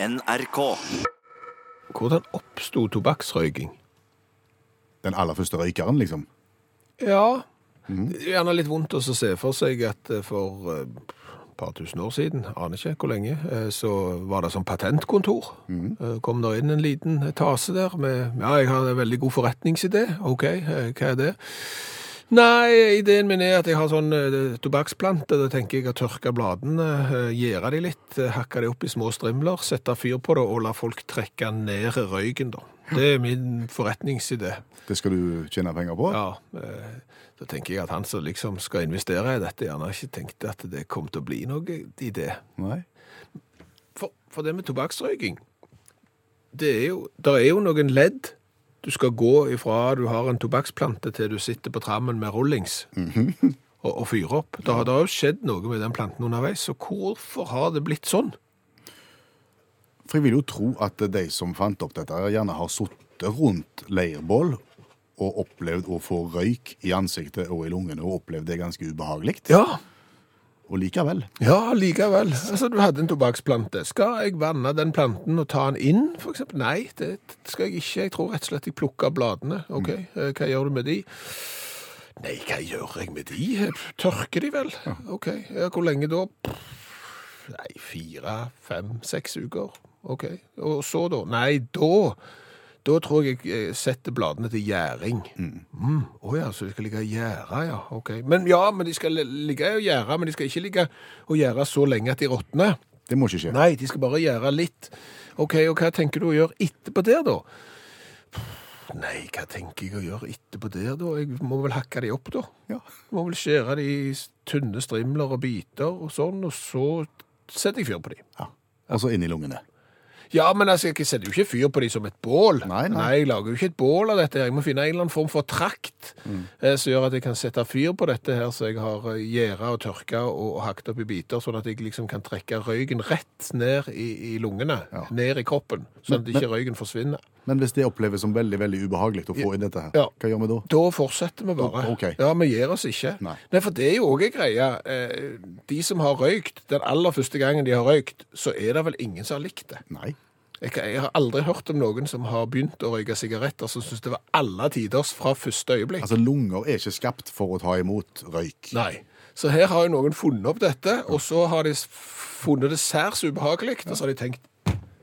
NRK. Hvordan oppsto tobakksrøyking? Den aller første røykeren, liksom. Ja, det er gjerne litt vondt å se for seg at eh, for eh, et par tusen år siden, aner ikke hvor lenge, eh, så var det som patentkontor. Mm. Kom der inn en liten tase der med, ja, jeg har en veldig god forretningsidé. Ok, eh, hva er det? Nei, ideen min er at jeg har sånn eh, tobakksplanter. Da tenker jeg å tørke bladene, eh, gjære de litt, eh, hakke de opp i små strimler, sette fyr på det og la folk trekke ned røyken da. Det er min forretningsidé. Det skal du tjene penger på? Ja, da tenker jeg at han som liksom skal investere i dette, gjerne ikke tenkte at det kom til å bli noe i det. Nei? For, for det med tobakksrøyking, det er jo, der er jo noen ledd. Du skal gå ifra du har en tobakksplante til du sitter på trammen med rullings og, og fyrer opp. Da har, det jo skjedd noe med den planten underveis, så hvorfor har det blitt sånn? For jeg vil jo tro at de som fant opp dette, gjerne har sittet rundt leirbål og opplevd å få røyk i ansiktet og i lungene, og opplevd det ganske ubehagelig. Ja, Og likevel. Ja, likevel. Altså, du hadde en tobakksplante. Skal jeg vanne den planten og ta den inn, eksempel? Nei, det skal jeg ikke. Jeg tror rett og slett jeg plukker bladene. Ok, eh, hva gjør du med de? Nei, hva gjør jeg med de? Jeg Tørker de vel? Ok, ja, hvor lenge da? Nei, fire, fem, seks uker. Ok, og så da? Nei, da... Da tror jeg jeg eh, setter bladene til gjæring. Mm. Å ja, så de skal ligge og gjære, ja. Ok. Men ja, men de skal ligge og gjære, men de skal ikke ligge og gjære så lenge at de råtner. Det må ikke skje. Nei, de skal bare gjære litt. Ok, og hva tenker du å gjøre etterpå der, da? Nei, hva tenker jeg å gjøre etterpå der, da? Jeg må vel hakke de opp, da. Ja. Må vel skjære de i tynne strimler og biter og sånn, og så setter jeg fyr på de. ja. så inn i lungene. Ja, men altså, jeg setter jo ikke fyr på de som et bål. Nei, nei. jeg lager jo ikke et bål av dette. Jeg må finne en eller annen form for trakt eh, som gjør at jeg kan sette fyr på dette her, så jeg har eh, gjæra og tørka og, og hakket opp i biter, sånn at jeg liksom kan trekke røyken rett ned i, i lungene, Ja. ned i kroppen, sånn at Men- ikke røyken forsvinner. Men hvis det oppleves som veldig veldig ubehagelig å få inn dette her, Ja. hva gjør vi da? Da fortsetter vi bare. Ok. Ja, vi gir oss ikke. Nei. for det er jo òg en greie. Eh, De som har røykt, den aller første gangen de har røykt, så er det vel ingen som har likt det. Nei. Jeg, jeg har aldri hørt om noen som har begynt å røyke sigaretter som syns det var alle tiders fra første øyeblikk. Altså, lunger er ikke skapt for å ta imot røyk. Nei. Så her har jo noen funnet opp dette, og så har de funnet det særs ubehagelig, og så har de tenkt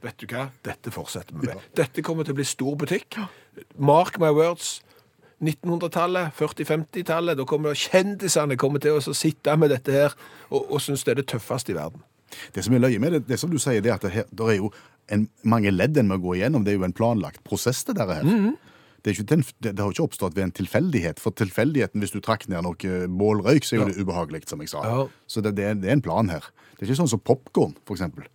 Vet du hva, dette fortsetter vi med. Dette kommer til å bli stor butikk. Mark my words. 1900-tallet, 40-50-tallet, da kommer kjendisene kommer til å sitte med dette her og, og synes det er det tøffeste i verden. Det som er løye med det, det som du sier, det er at det, her, der er jo en, mange ledd en må gå igjennom. Det er jo en planlagt prosess, det der her. det, er ikke, til det, det har jo ikke oppstått ved en tilfeldighet. For tilfeldigheten, hvis du trakk ned noe bålrøyk, så er jo det ubehagelig, som jeg sa. Ja. Så det, det, er, det er en plan her. Det er ikke sånn som popkorn, for eksempel.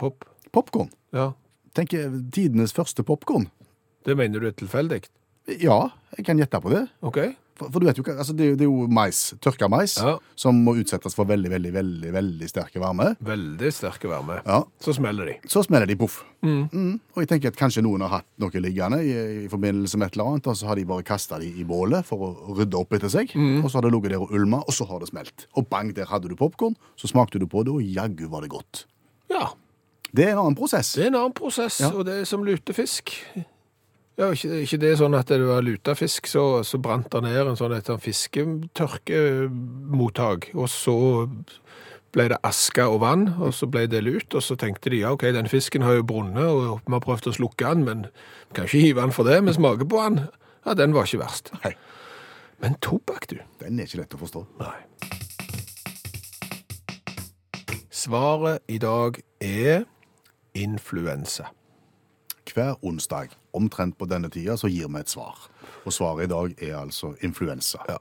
Pop. Popkorn. Ja. Tenk eh, tidenes første popkorn. Det mener du er tilfeldig? Ja, jeg kan gjette på det. OK? For, for du vet jo hva, altså det, er jo- det er jo mais, tørka mais, Ja. som må utsettes for veldig, veldig, veldig, veldig sterke varme. Veldig sterke varme. Ja. Så smeller de. Så smeller de poff. Mm. Og jeg tenker at kanskje noen har hatt noe liggende i, i forbindelse med et eller annet, og så har de bare kasta de i bålet for å rydde opp etter seg. Og så har det ligget der og ulma, og så har det smelt. Og bang, der hadde du popkorn. Så smakte du på det, og jaggu var det godt. Ja. Det er en annen prosess. Det er en annen prosess, Ja. og det er som lutefisk. Ja, ikke, ikke det sånn at det var lutefisk, så, så brant det ned en sånn et sånn fisketørkemottak, og så ble det aske og vann, og så ble det lut, og så tenkte de, ja, ok, den fisken har jo brunnet, og vi har prøvd å slukke den, men vi kan ikke hive den for det, men smake på den, ja, den var ikke verst. Nei, Men tobakk, du. den er ikke lett å forstå. Nei. Svaret i dag er influensa. Hver onsdag, omtrent på denne tida, så gir vi et svar. Og svaret i dag er altså influensa. Ja.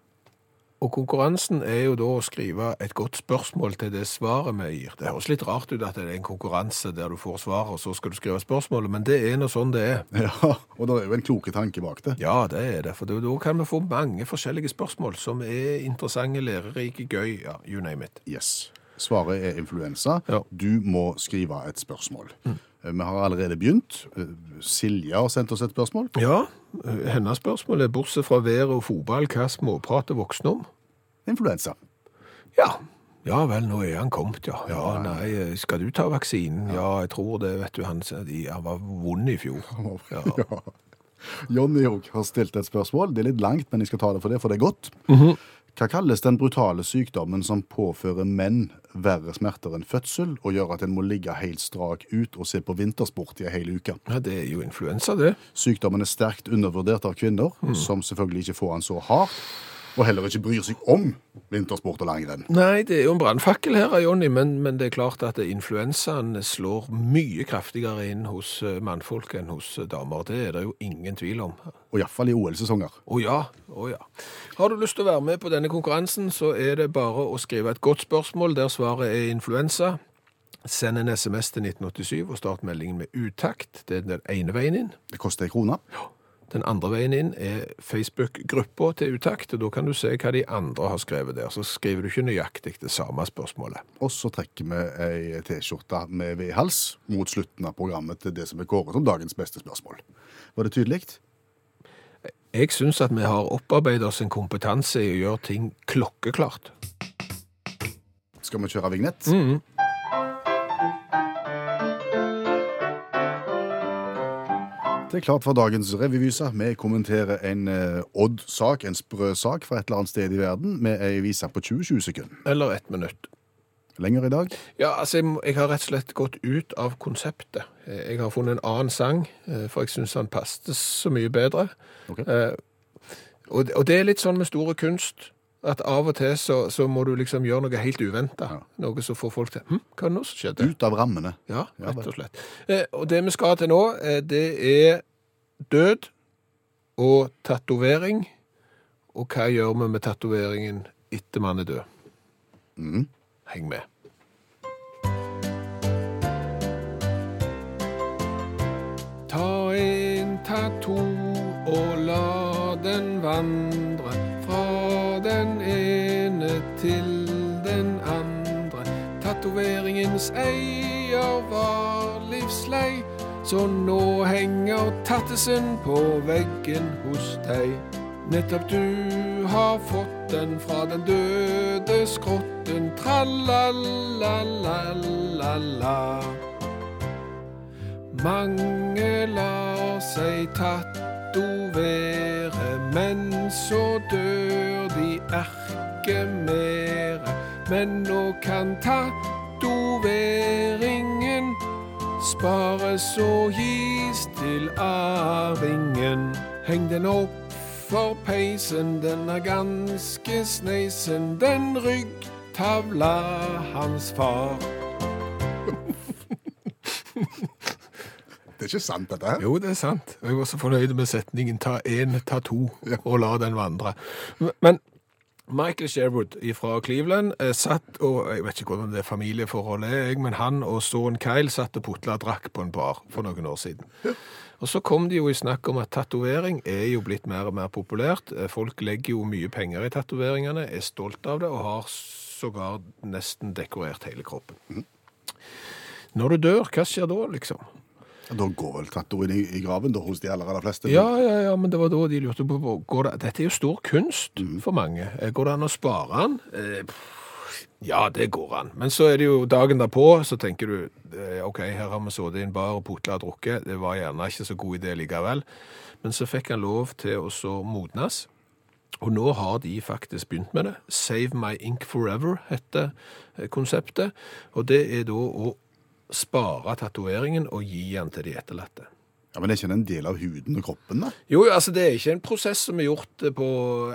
Og konkurransen er jo da å skrive et godt spørsmål til det svaret vi gir. Det høres litt rart ut at det er en konkurranse der du får svaret, og så skal du skrive spørsmålet, men det er nå sånn det er. Ja, og det er jo en kloke tanke bak det. Ja, det er det, for da kan vi få mange forskjellige spørsmål som er interessante, lærerike, gøy, ja, you name it. Yes. Svaret er influensa. Ja. Du må skrive et spørsmål. Mm. Vi har allerede begynt. Silje Silja har sendt oss et spørsmål. Ja, hennes spørsmål er, bortsett fra været og fotball, hva småprater voksne om? Influensa. Ja, Ja vel, nå er han kommet, ja. Ja, nei, skal du ta vaksinen? Ja, jeg tror det, vet du. Han, han var vond i fjor. Ja. Ja. Jonny òg har stilt et spørsmål. Det er litt langt, men jeg skal ta det for det, for det er godt. Mhm. Hva kalles den brutale sykdommen som påfører menn verre smerter enn fødsel, og gjør at en må ligge helt strak ut og se på vintersport i ei hel uke? ja, det er jo influensa, det. Sykdommen er sterkt undervurdert av kvinner, som selvfølgelig ikke får han så hardt, og heller ikke bryr seg om vintersport og langrenn. Nei, det er jo en brannfakkel her, Jonny, men, men det er klart at influensaen slår mye kraftigere inn hos eh, mannfolk enn hos eh, damer. Det er det jo ingen tvil om. Og iallfall i OL-sesonger. Å ja, å ja. Har du lyst til å være med på denne konkurransen, så er det bare å skrive et godt spørsmål der svaret er influensa. Send en SMS til 1987 og start meldingen med utakt. Det er den ene veien inn. Det koster ei krone. Den andre veien inn er Facebook-gruppa til utakt, da kan du se hva de andre har skrevet der. Så skriver du ikke nøyaktig det samme spørsmålet. Og så trekker vi ei T-skjorte med V-hals mot slutten av programmet til det som er kåret som dagens beste spørsmål. Var det tydelig? Jeg syns at vi har opparbeidet oss en kompetanse i å gjøre ting klokkeklart. Skal vi kjøre vignett? Mm. Det er klart for dagens revyvise. Vi kommenterer en eh, Odd-sak, en sprø sak fra et eller annet sted i verden, med ei vise på 20-20 sekunder. Eller ett minutt. Lenger i dag? Ja, altså, jeg, jeg har rett og slett gått ut av konseptet. Eh, Jeg har funnet en annen sang, eh, for jeg syns han passet så mye bedre. Ok. Eh, Og, og det er litt sånn med store kunst, at av og til så, så må du liksom gjøre noe helt uventa. Ja. Noe som får folk til Hm, hva er det nå som skjedde? Ut av rammene. Ja, rett og slett. Eh, Og det vi skal til nå, eh, det er død og tatovering. Og hva gjør vi med tatoveringen etter man er død? Mm. Heng med. Ta en tato og la den vandre til den andre. Tatoveringens eier var livslei, så nå henger tattesen på veggen hos deg. Nettopp du har fått den fra den døde skrotten, tralla-la-la-la-la. Mange lar seg tatovere, men så dør de erke mere. Men nå kan tatoveringen spares og gis til arvingen. Heng den opp for peisen, den er ganske sneisen, den ryggtavla hans far. Det er ikke sant, dette her. Jo, det er sant. Og Jeg var så fornøyd med setningen 'ta én, ta to, og la den vandre'. Men Michael Sherwood fra Cleveland eh, satt og Jeg vet ikke hvordan det familieforholdet er, men han og sønnen Kyle satt og putla og drakk på en bar for noen år siden. Og så kom det jo i snakk om at tatovering er jo blitt mer og mer populært. Eh, Folk legger jo mye penger i tatoveringene, er stolt av det og har sågar nesten dekorert hele kroppen. Når du dør, hva skjer da, liksom? Da går vel tattoen i, i graven da, hos de aller, aller fleste. Ja, ja, ja, men det var da de lurte på går det, Dette er jo stor kunst for mange. Eh, Går det an å spare den? Eh, Ja, det går an. Men så er det jo dagen derpå, så tenker du eh, OK, her har vi sittet i en bar og putla og drukket. Det var gjerne ikke så god idé likevel. Men så fikk han lov til å så modnes. Og nå har de faktisk begynt med det. Save My Ink Forever heter konseptet. Og det er da å spare tatoveringen og gi den til de etterlatte. Ja, Men er ikke en del av huden og kroppen, da? Jo, altså det er ikke en prosess som er gjort eh, på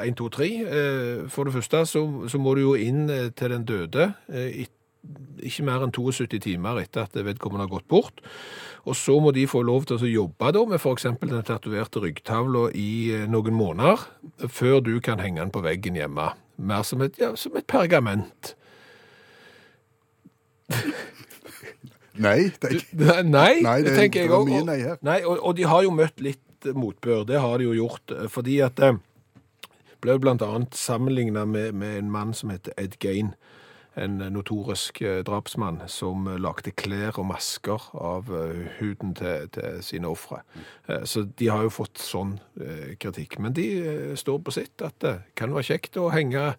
1, 2, 3. Eh, For det første så, så må du jo inn eh, til den døde eh, ikke mer enn 72 timer etter at vedkommende har gått bort. Og så må de få lov til å jobbe da med f.eks. den tatoverte ryggtavla i noen måneder, før du kan henge den på veggen hjemme. Mer som et, ja, som et pergament. Nei. Det er ikke... Nei, nei, Nei, det- tenker jeg òg. nei og, og de har jo møtt litt eh, motbør. Det har de jo gjort. eh, Fordi at det ble bl.a. sammenligna med, med en mann som heter Ed Gain. En notorisk eh, drapsmann som eh, lagde klær og masker av eh, huden til, til sine ofre. Så de har jo fått sånn kritikk. Men de står på sitt at det kan være kjekt å henge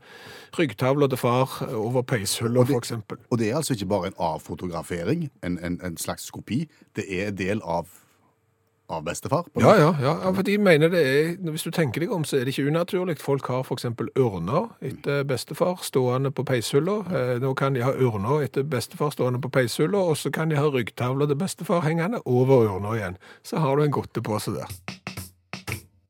ryggtavla til far over peishylla, eksempel. Og det er altså ikke bare en avfotografering, en, en, en slags kopi. Det er del av, av bestefar. Ja, ja, ja, ja, for de mener det er, hvis du tenker deg om, så er det ikke unaturlig. Folk har eksempel ørner etter bestefar stående på peishylla. Eh, Nå kan de ha ørner etter bestefar stående på peishylla, og så kan de ha ryggtavla til bestefar hengende over ørner igjen. Så har du en godtepose der.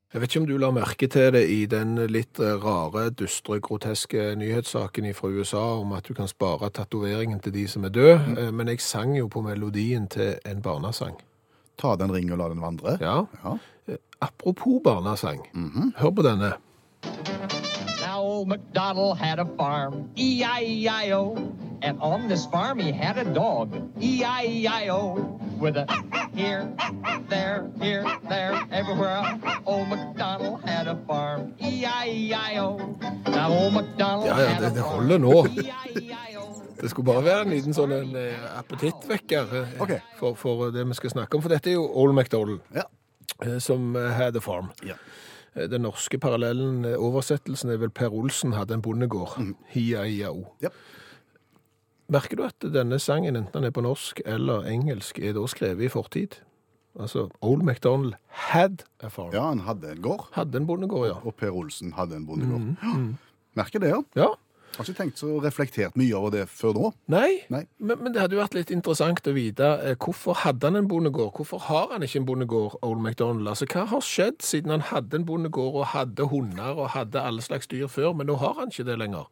Jeg vet ikke om du la merke til det i den litt rare, dystre, groteske nyhetssaken fra USA om at du kan spare tatoveringen til de som er døde, eh, men jeg sang jo på melodien til en barnesang. Ta den ring og la den vandre. Ja, Ja. Apropos barnesang, hør på denne. Now old MacDonald had a farm, E E-I-E-I-O. And on this farm he had a dog, E E-I-E-I-O. With a here, there, here, there, everywhere. Old MacDonald had a farm, E E-I-E-I-O. Now old MacDonald Ja, ja, had a det- det farm, holder nå. Det skulle bare være en liten sånn en, eh, appetittvekker okay. For, for det vi skal snakke om, for dette er jo Old MacDonald, Ja. eh, som eh, had a farm. Ja. Eh, Den norske parallellen, eh, oversettelsen er vel Per Olsen hadde en bondegård. Hia-ia-o. Ja. Merker du at denne sangen, enten den er på norsk eller engelsk, er da skrevet i fortid? Altså, Old MacDonald had a farm. ja, han hadde en gård, Hadde en bondegård, ja. og Per Olsen hadde en bondegård. Mm, mm. Merker det, ja. Ja, Har ikke tenkt så reflektert mye over det før nå. Nei, Nei. Men, men det hadde jo vært litt interessant å vite eh, hvorfor hadde han en bondegård? Hvorfor har han ikke en bondegård, Old MacDonald? Altså, Hva har skjedd siden han hadde en bondegård og hadde hunder og hadde alle slags dyr før, men nå har han ikke det lenger?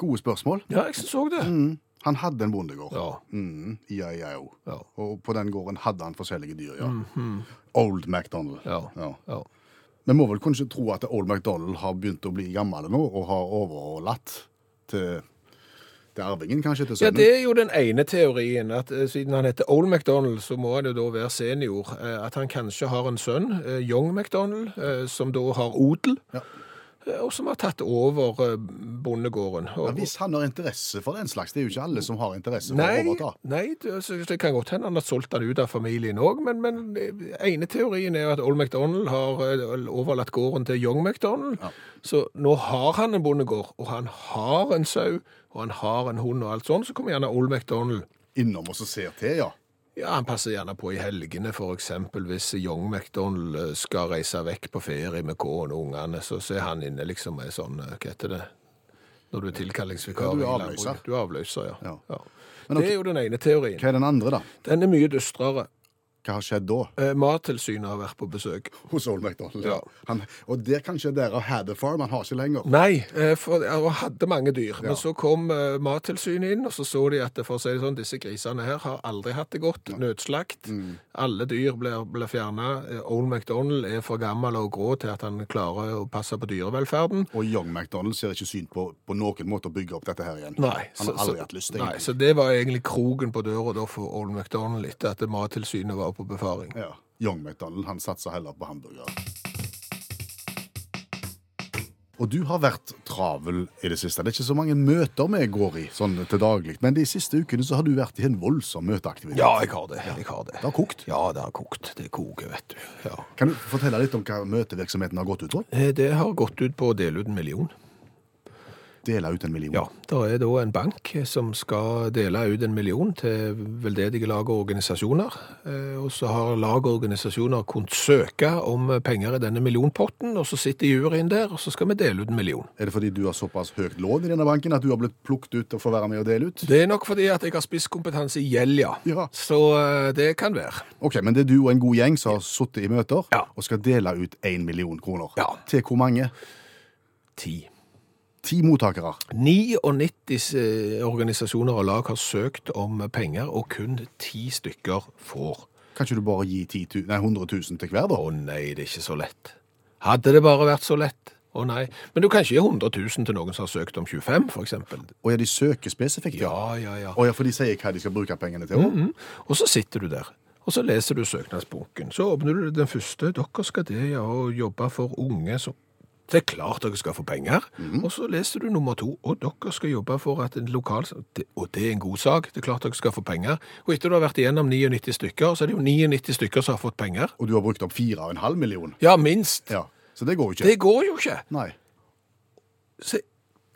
Gode spørsmål. Ja, jeg så det. Mm. Han hadde en bondegård. Ja. Mm, ja, ja, jo. Ja. Og på den gården hadde han forskjellige dyr, ja. Old MacDonald. Ja. Ja. Vi må vel kanskje tro at Old MacDonald har begynt å bli gammel nå, og har overlatt til, til arvingen, kanskje, til Ja. Det er jo den ene teorien, at uh, siden han heter Old MacDonald, så må han jo da være senior. Uh, At han kanskje har en sønn, uh, Young MacDonald, som da har odel, Ja. Eh, og som har tatt over bondegården. bondegården. Ja, hvis han har interesse for den slags, det er jo ikke alle som har interesse for Nei, å overta. nei det, det kan godt hende han har solgt den ut av familien òg, men, men ene teorien er at Old MacDonald har eh, overlatt gården til Young MacDonald. Ja. Så nå har han en bondegård, og han har en sau, og han har en hund og alt sånt, så kommer gjerne Old MacDonald. Innom og ser til, ja. Ja, han passer gjerne på i helgene, eksempel hvis Young MacDonald eh, skal reise vekk på ferie med kona og ungene, så så er han inne liksom med sånn, eh, hva heter det, når du er tilkallingsvikar. Ja, du er avløser. Du er avløser, ja. Ja. ja. Men Det er jo den ene teorien. Hva er den andre, da? Den er mye dystrere. Hva har skjedd da Eh, Mattilsynet har vært på besøk. hos Old MacDonald? Ja. Han, og det kanskje dere hadde farm, han har ikke lenger. Nei, eh, for han hadde mange dyr. Ja. Men så kom eh, Mattilsynet inn, og så så de at for å si det sånn, disse grisene her har aldri hatt det godt. Nødslakt. Mm. Alle dyr blir, blir fjerna. Old MacDonald er for gammel og grå til at han klarer å passe på dyrevelferden. Og Young MacDonald ser ikke syn på på noen måte å bygge opp dette her igjen. Nei, Han har aldri hatt lyst, nei, så det var egentlig kroken på døra da for Old MacDonald etter at Mattilsynet var på befaring. Ja. Young McDonald han satser heller på hamburger. Og du har vært travel i det siste. Det er ikke så mange møter vi går i sånn til daglig. Men de siste ukene så har du vært i en voldsom møteaktivitet. Ja, jeg har det. Jeg har det. Det har kokt. Ja, det har kokt. Det koker, vet du. Ja. Kan du fortelle litt om hva møtevirksomheten har gått ut på? Eh, Det har gått ut på å dele ut en million. Dele ut en million. Ja, det er da en bank som skal dele ut en million til veldedige lag og organisasjoner. Eh, Og så har lag og organisasjoner kunnet søke om penger i denne millionpotten, og så sitter juryen der, og så skal vi dele ut en million. Er det fordi du har såpass høyt lån i denne banken at du har blitt plukket ut og får være med og dele ut? Det er nok fordi at jeg har spisskompetanse i gjeld, ja. Ja. Så eh, det kan være. Ok, Men det er du og en god gjeng som har sittet i møter Ja. og skal dele ut én million kroner. Ja. Til hvor mange? Ti. Ti mottakere. 99 eh, organisasjoner og lag har søkt om penger, og kun ti stykker får. Kan ikke du bare gi 10 000, nei, 100 000 til hver, da? Å nei, det er ikke så lett. Hadde det bare vært så lett. Å nei. Men du kan ikke gi 100 000 til noen som har søkt om 25, for eksempel. Og ja, de søker spesifikt? Ja, ja, ja. Å ja, for de sier hva de skal bruke pengene til Mm -hmm. Og så sitter du der. Og så leser du søknadsbunken. Så åpner du den første. Dere skal det, ja, og jobbe for unge som Det er klart dere skal få penger. Og så leser du nummer to, og dere skal jobbe for at en lokal... Og det er en god sak. Det er klart dere skal få penger. Og etter du har vært igjennom 99 stykker, så er det jo 99 stykker som har fått penger. Og du har brukt opp 4,5 million. Ja, minst. Ja, så det går jo ikke. Det går jo ikke. Nei. Så,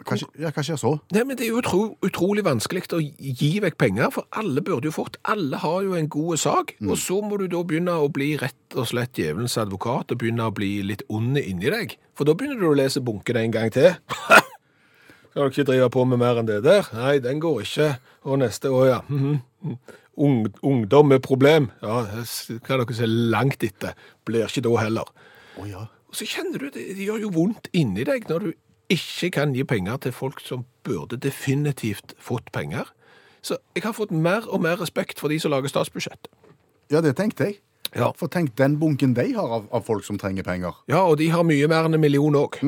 Hva, ja, hva skjer så? nei, men det er jo utro, utrolig vanskelig å gi vekk penger, for alle burde jo fått. Alle har jo en god sak. Og så må du da begynne å bli rett og slett djevelens advokat og begynne å bli litt ond inni deg. For da begynner du å lese bunken en gang til. Skal du ikke drive på med mer enn det der? Nei, den går ikke. Og neste år, ja. Ung, ungdom med problem. Ja, det kan dere se langt etter. Blir ikke da heller. Oh, ja. Og så kjenner du det, det gjør jo vondt inni deg når du ikke kan gi penger til folk som burde definitivt fått penger. Så jeg har fått mer og mer respekt for de som lager statsbudsjett. Ja, det tenkte jeg. Ja. For tenk den bunken de har av, av folk som trenger penger. Ja, og de har mye mer enn en million òg.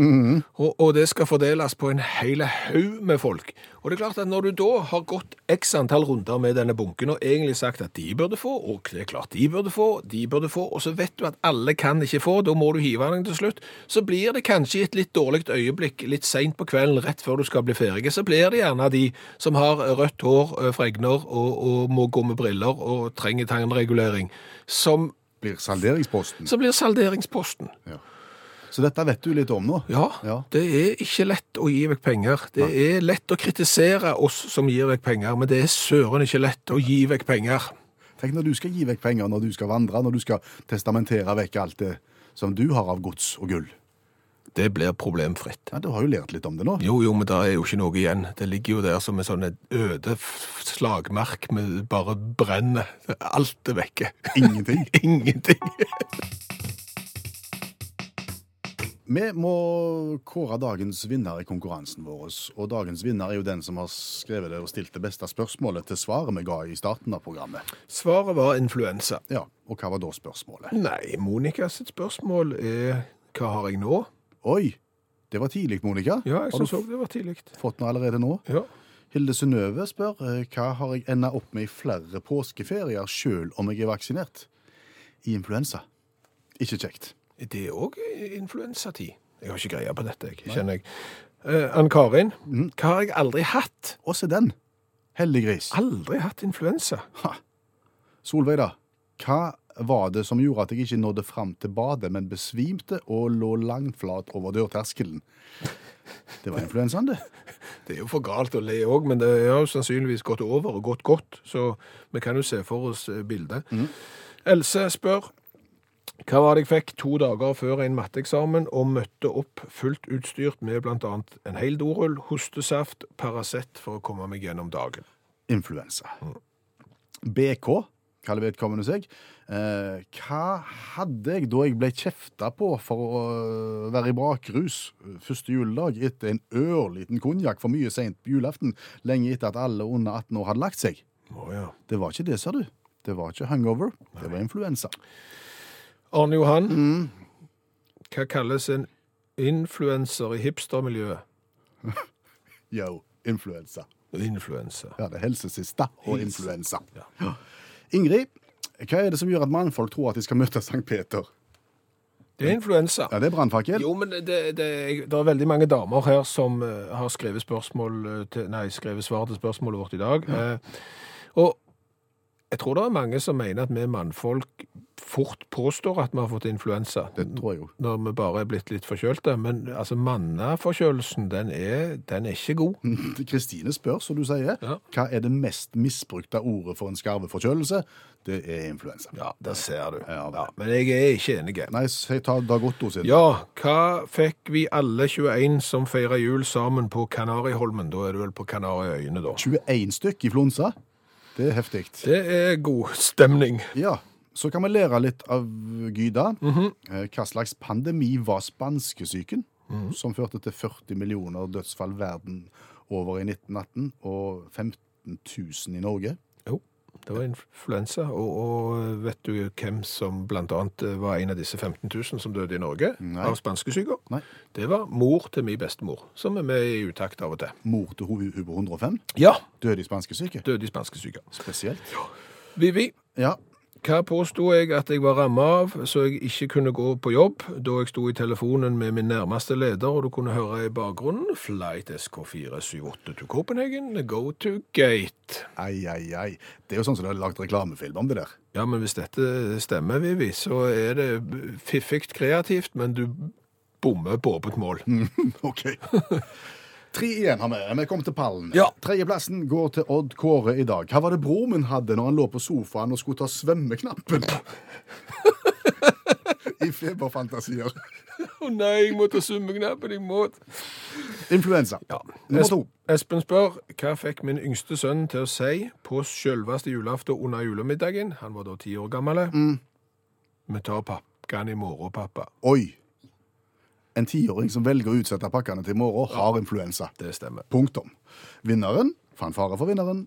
og, og det skal fordeles på en hel haug med folk. Og det er klart at når du da har gått x antall runder med denne bunken og egentlig sagt at de burde få, og det er klart de burde få, de burde få, og så vet du at alle kan ikke få, da må du hive den til slutt, så blir det kanskje et litt dårlig øyeblikk, litt seint på kvelden, rett før du skal bli ferdig, så blir det gjerne de som har rødt hår, fregner og, og må gå med briller og trenger tannregulering, som, Blir salderingsposten. som blir salderingsposten. Så dette vet du litt om nå. Ja, Ja. det er ikke lett å gi vekk penger. Det er lett å kritisere oss som gir vekk penger, men det er søren ikke lett å gi vekk penger. Tenk når du skal gi vekk penger, når du skal vandre, når du skal testamentere vekk alt det som du har av gods og gull. Det blir problemfritt. Ja, Du har jo lært litt om det nå. Jo, jo, men det er jo ikke noe igjen. Det ligger jo der som en sånn øde slagmerk slagmark med bare brenner. Alt er vekke. Ingenting. Ingenting. Vi må kåre dagens vinner i konkurransen vår. Og dagens vinner er jo den som har skrevet det og stilt det beste spørsmålet til svaret vi ga i starten av programmet. Svaret var influensa. Ja, Og hva var da spørsmålet? Nei, Monica sitt spørsmål er hva har jeg nå? Oi! Det var tidlig, Monica. Ja, jeg synes også det var tidlig. fått noe allerede nå? Ja. Hilde Synnøve spør eh, hva har jeg enda opp med i flere påskeferier sjøl om jeg er vaksinert? I influensa. Ikke kjekt. Det er òg influensatid. Jeg har ikke greie på dette, jeg, kjenner jeg. Eh, Ann Karin, hva har jeg aldri hatt? Å, se den. Heldiggris. Aldri hatt influensa. Solveig, da. Hva var det som gjorde at jeg ikke nådde fram til badet, men besvimte og lå langflat over dørterskelen? Det var influensaen, det. Det er jo for galt å le òg, men det har jo sannsynligvis gått over og gått godt, så vi kan jo se for oss bildet. bildet. Else spør hva var det jeg fikk to dager før en matteeksamen og møtte opp fullt utstyrt med bl.a. en hel dorull, hostesaft, Paracet for å komme meg gjennom dagen. Influensa. BK, kaller vedkommende seg. Eh, hva hadde jeg da jeg ble kjefta på for å øh, være i brakrus første juledag etter en ørliten konjakk for mye seint på julaften, lenge etter at alle under 18 år hadde lagt seg? Oh, ja. Det var ikke det, sa du. Det var ikke hungover, det var influensa. Arne Johan, hva kalles en influenser i hipstermiljøet? Yo, influensa. Influensa. Ja, det er helsesista og influensa influensa. Ja. Ingrid, hva er det som gjør at mannfolk tror at de skal møte Sankt Peter? Det er influensa. Ja, det er brannfakkel. Jo, men det, det, det er veldig mange damer her som eh, har skrevet, eh, til, nei, skrevet svar til spørsmålet vårt i dag. Eh, og jeg tror det er mange som mener at vi mannfolk fort påstår at vi har fått influensa. Det tror jeg jo. Når vi bare er blitt litt forkjølte. Men altså, manneforkjølelsen, den er, den er ikke god. Kristine spør, som du sier, Ja. hva er det mest misbrukte ordet for en skarveforkjølelse? Det er influensa. Ja, der ser du. Ja, Ja, men jeg er ikke enig. Nei, si- ta Dag Otto sin. Ja, hva fikk vi alle 21 som feirer jul sammen på Kanariholmen? Da er det vel på Kanariøyene, da. 21 stykk i flonsa. Det er heftig. Det er god stemning. Ja, så kan vi lære litt av Gyda. Mm -hmm. Hva slags pandemi var spanskesyken, som førte til 40 millioner dødsfall verden over i 1918, og 15 000 i Norge? Jo, det var influensa. Og, og vet du hvem som blant annet var en av disse 15 000 som døde i Norge Nei. av spanskesyker? Nei. Det var mor til min bestemor, som er med i utakt av og til. Mor til på 105 Ja, døde i spanskesyke. døde i spanskesyke. Spesielt. Ja. Vivi, Ja, Hva påsto jeg at jeg var ramma av, så jeg ikke kunne gå på jobb da jeg sto i telefonen med min nærmeste leder, og du kunne høre i bakgrunnen Flight SK478 to Copenhagen, go to gate. Ai, ai, ai. Det er jo sånn som de har lagd reklamefilm om det der. Ja, men hvis dette stemmer, Vivi, så er det fiffig kreativt, men du bommer på åpent mål. OK. Tre igjen har vi. Vi kom til pallen. Ja. Tredjeplassen går til Odd Kåre i dag. Hva var det bror min hadde når han lå på sofaen og skulle ta svømmeknappen? I feberfantasier. Å nei, jeg må ta svømmeknappen. jeg må. Influensa. Ja. Nummer to. Espen spør, hva fikk min yngste sønn til å si på selveste julaften under julemiddagen? Han var da ti år gammel. Vi tar pakken i morgen, pappa. Oi. En tiåring som velger å utsette pakkene til i morgen, har influensa. Det stemmer. Punktum. Vinneren, fanfare for vinneren.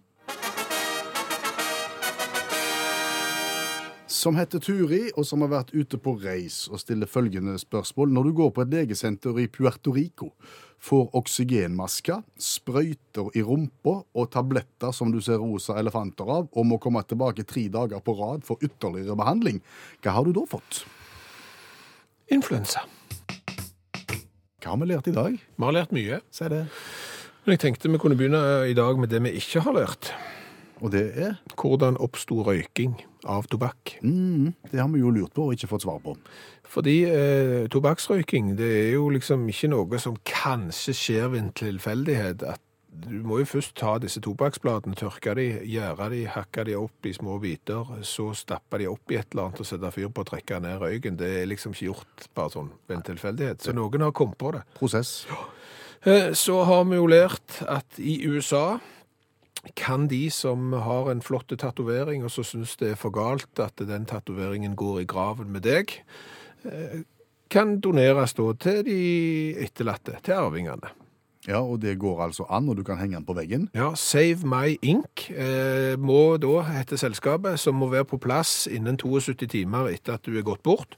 Som heter Turi, og som har vært ute på reis og stiller følgende spørsmål. Når du går på et legesenter i Puerto Rico, får oksygenmasker, sprøyter i rumpa og tabletter som du ser rosa elefanter av, og må komme tilbake tre dager på rad for ytterligere behandling, hva har du da fått? Influensa. Hva har vi lært i dag? Vi har lært mye. Si det. Men jeg tenkte vi kunne begynne i dag med det vi ikke har lært. Og det er Hvordan oppsto røyking av tobakk? mm, Det har vi jo lurt på og ikke fått svar på. Fordi eh, tobakksrøyking det er jo liksom ikke noe som kanskje skjer ved en tilfeldighet. At du må jo først ta disse tobakksbladene, tørke de, gjære de, hakke de opp i små biter, så stappe de opp i et eller annet og sette fyr på og trekke ned røyken. Det er liksom ikke gjort bare sånn ved en tilfeldighet. Så noen har kommet på det. Prosess. Eh, Så har vi jo lært at i USA kan de som har en flott tatovering, og så syns det er for galt at den tatoveringen går i graven med deg, eh, kan doneres da til de etterlatte, til arvingene. Ja, og det går altså an, og du kan henge den på veggen. Ja, Save My Ink eh, må da hete selskapet, som må være på plass innen 72 timer etter at du er gått bort.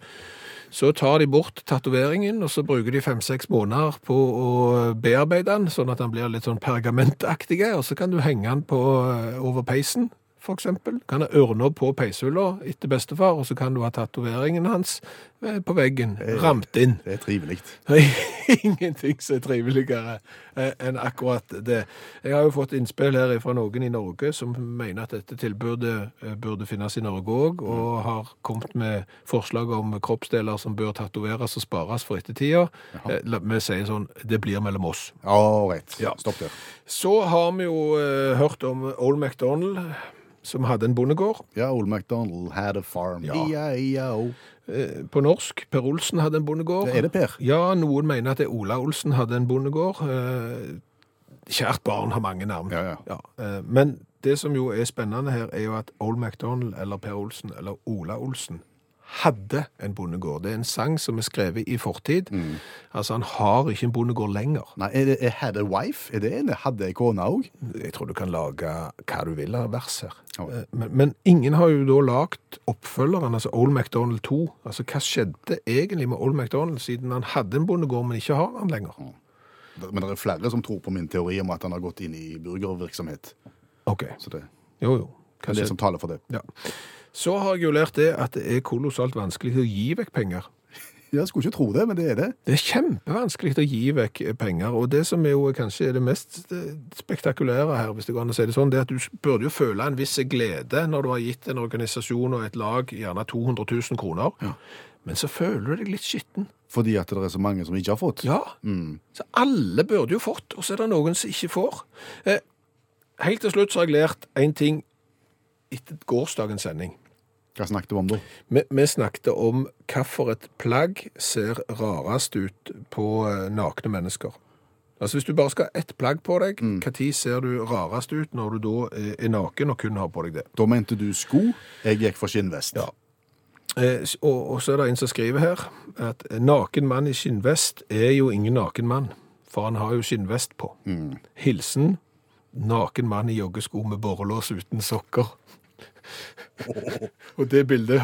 Så tar de bort tatoveringen, og så bruker de fem-seks måneder på å bearbeide den, sånn at den blir litt sånn pergamentaktig, og så kan du henge den på, eh, over peisen, for eksempel. Kan ha ørner på peishylla etter bestefar, og så kan du ha tatoveringen hans eh, på veggen, ramt inn. Det er trivelig. Ingenting som er triveligere eh, enn akkurat det. Jeg har jo fått innspill her fra noen i Norge som mener at dette tilbudet eh, burde finnes i Norge òg, og har kommet med forslag om kroppsdeler som bør tatoveres og spares for ettertida. Eh, Vi sier sånn det blir mellom oss. Ja, rett. Ja. Stopp der. Så har vi jo eh, hørt om Old MacDonald, som hadde en bondegård. Ja, Old MacDonald had a farm. Ja. E-I-E-O. Eh, På norsk. Per Olsen hadde en bondegård. Er det Per? Ja, noen mener at det er Ola Olsen hadde en bondegård. Eh, Kjært barn har mange navn. Ja, ja. eh, Men det som jo er spennende her, er jo at Old MacDonald eller Per Olsen eller Ola Olsen hadde en bondegård. Det er en sang som er skrevet i fortid. Mm. Altså, han har ikke en bondegård lenger. Nei, er det er had a wife? Er det en hadde ei kone òg? Jeg tror du kan lage hva du vil av vers her. Ja. Eh, Men, men ingen har jo da lagt oppfølgeren, altså Old MacDonald 2. Altså, hva skjedde egentlig med Old MacDonald, siden han hadde en bondegård, men ikke har han lenger? Men det er flere som tror på min teori om at han har gått inn i burgervirksomhet. Ok, Så det jo jo. er det som taler for det. Ja. Så har jeg jo lært det at det er kolossalt vanskelig å gi vekk penger. Jeg skulle ikke tro det, men det er det. Det er kjempevanskelig å gi vekk penger, og det som er jo kanskje er det mest eh, spektakulære her, hvis det går an å si det sånn, det er at du burde jo føle en viss glede når du har gitt en organisasjon og et lag gjerne 200 000 kroner, men så føler du deg litt skitten. Fordi at det er så mange som ikke har fått. Ja, så alle burde jo fått, og så er det noen som ikke får. Eh, helt til slutt så har jeg lært en ting etter gårsdagens sending. Hva snakket vi om da? Vi, vi snakket om hvilket plagg ser rarest ut på eh, nakne mennesker. Altså Hvis du bare skal ha ett plagg på deg, hva tid ser du rarest ut når du da er- er naken og kun har på deg det? Da mente du sko, jeg gikk for skinnvest. Ja. Eh, og, og så er det en som skriver her at naken mann i skinnvest er jo ingen naken mann, for han har jo skinnvest på. Hilsen naken mann i joggesko med borrelås uten sokker. og det bildet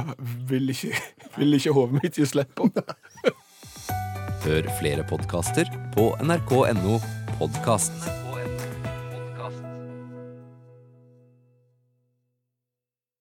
vil ikke, vil ikke hodet mitt gi slipp på. Hør flere podkaster på nrk.no podkast.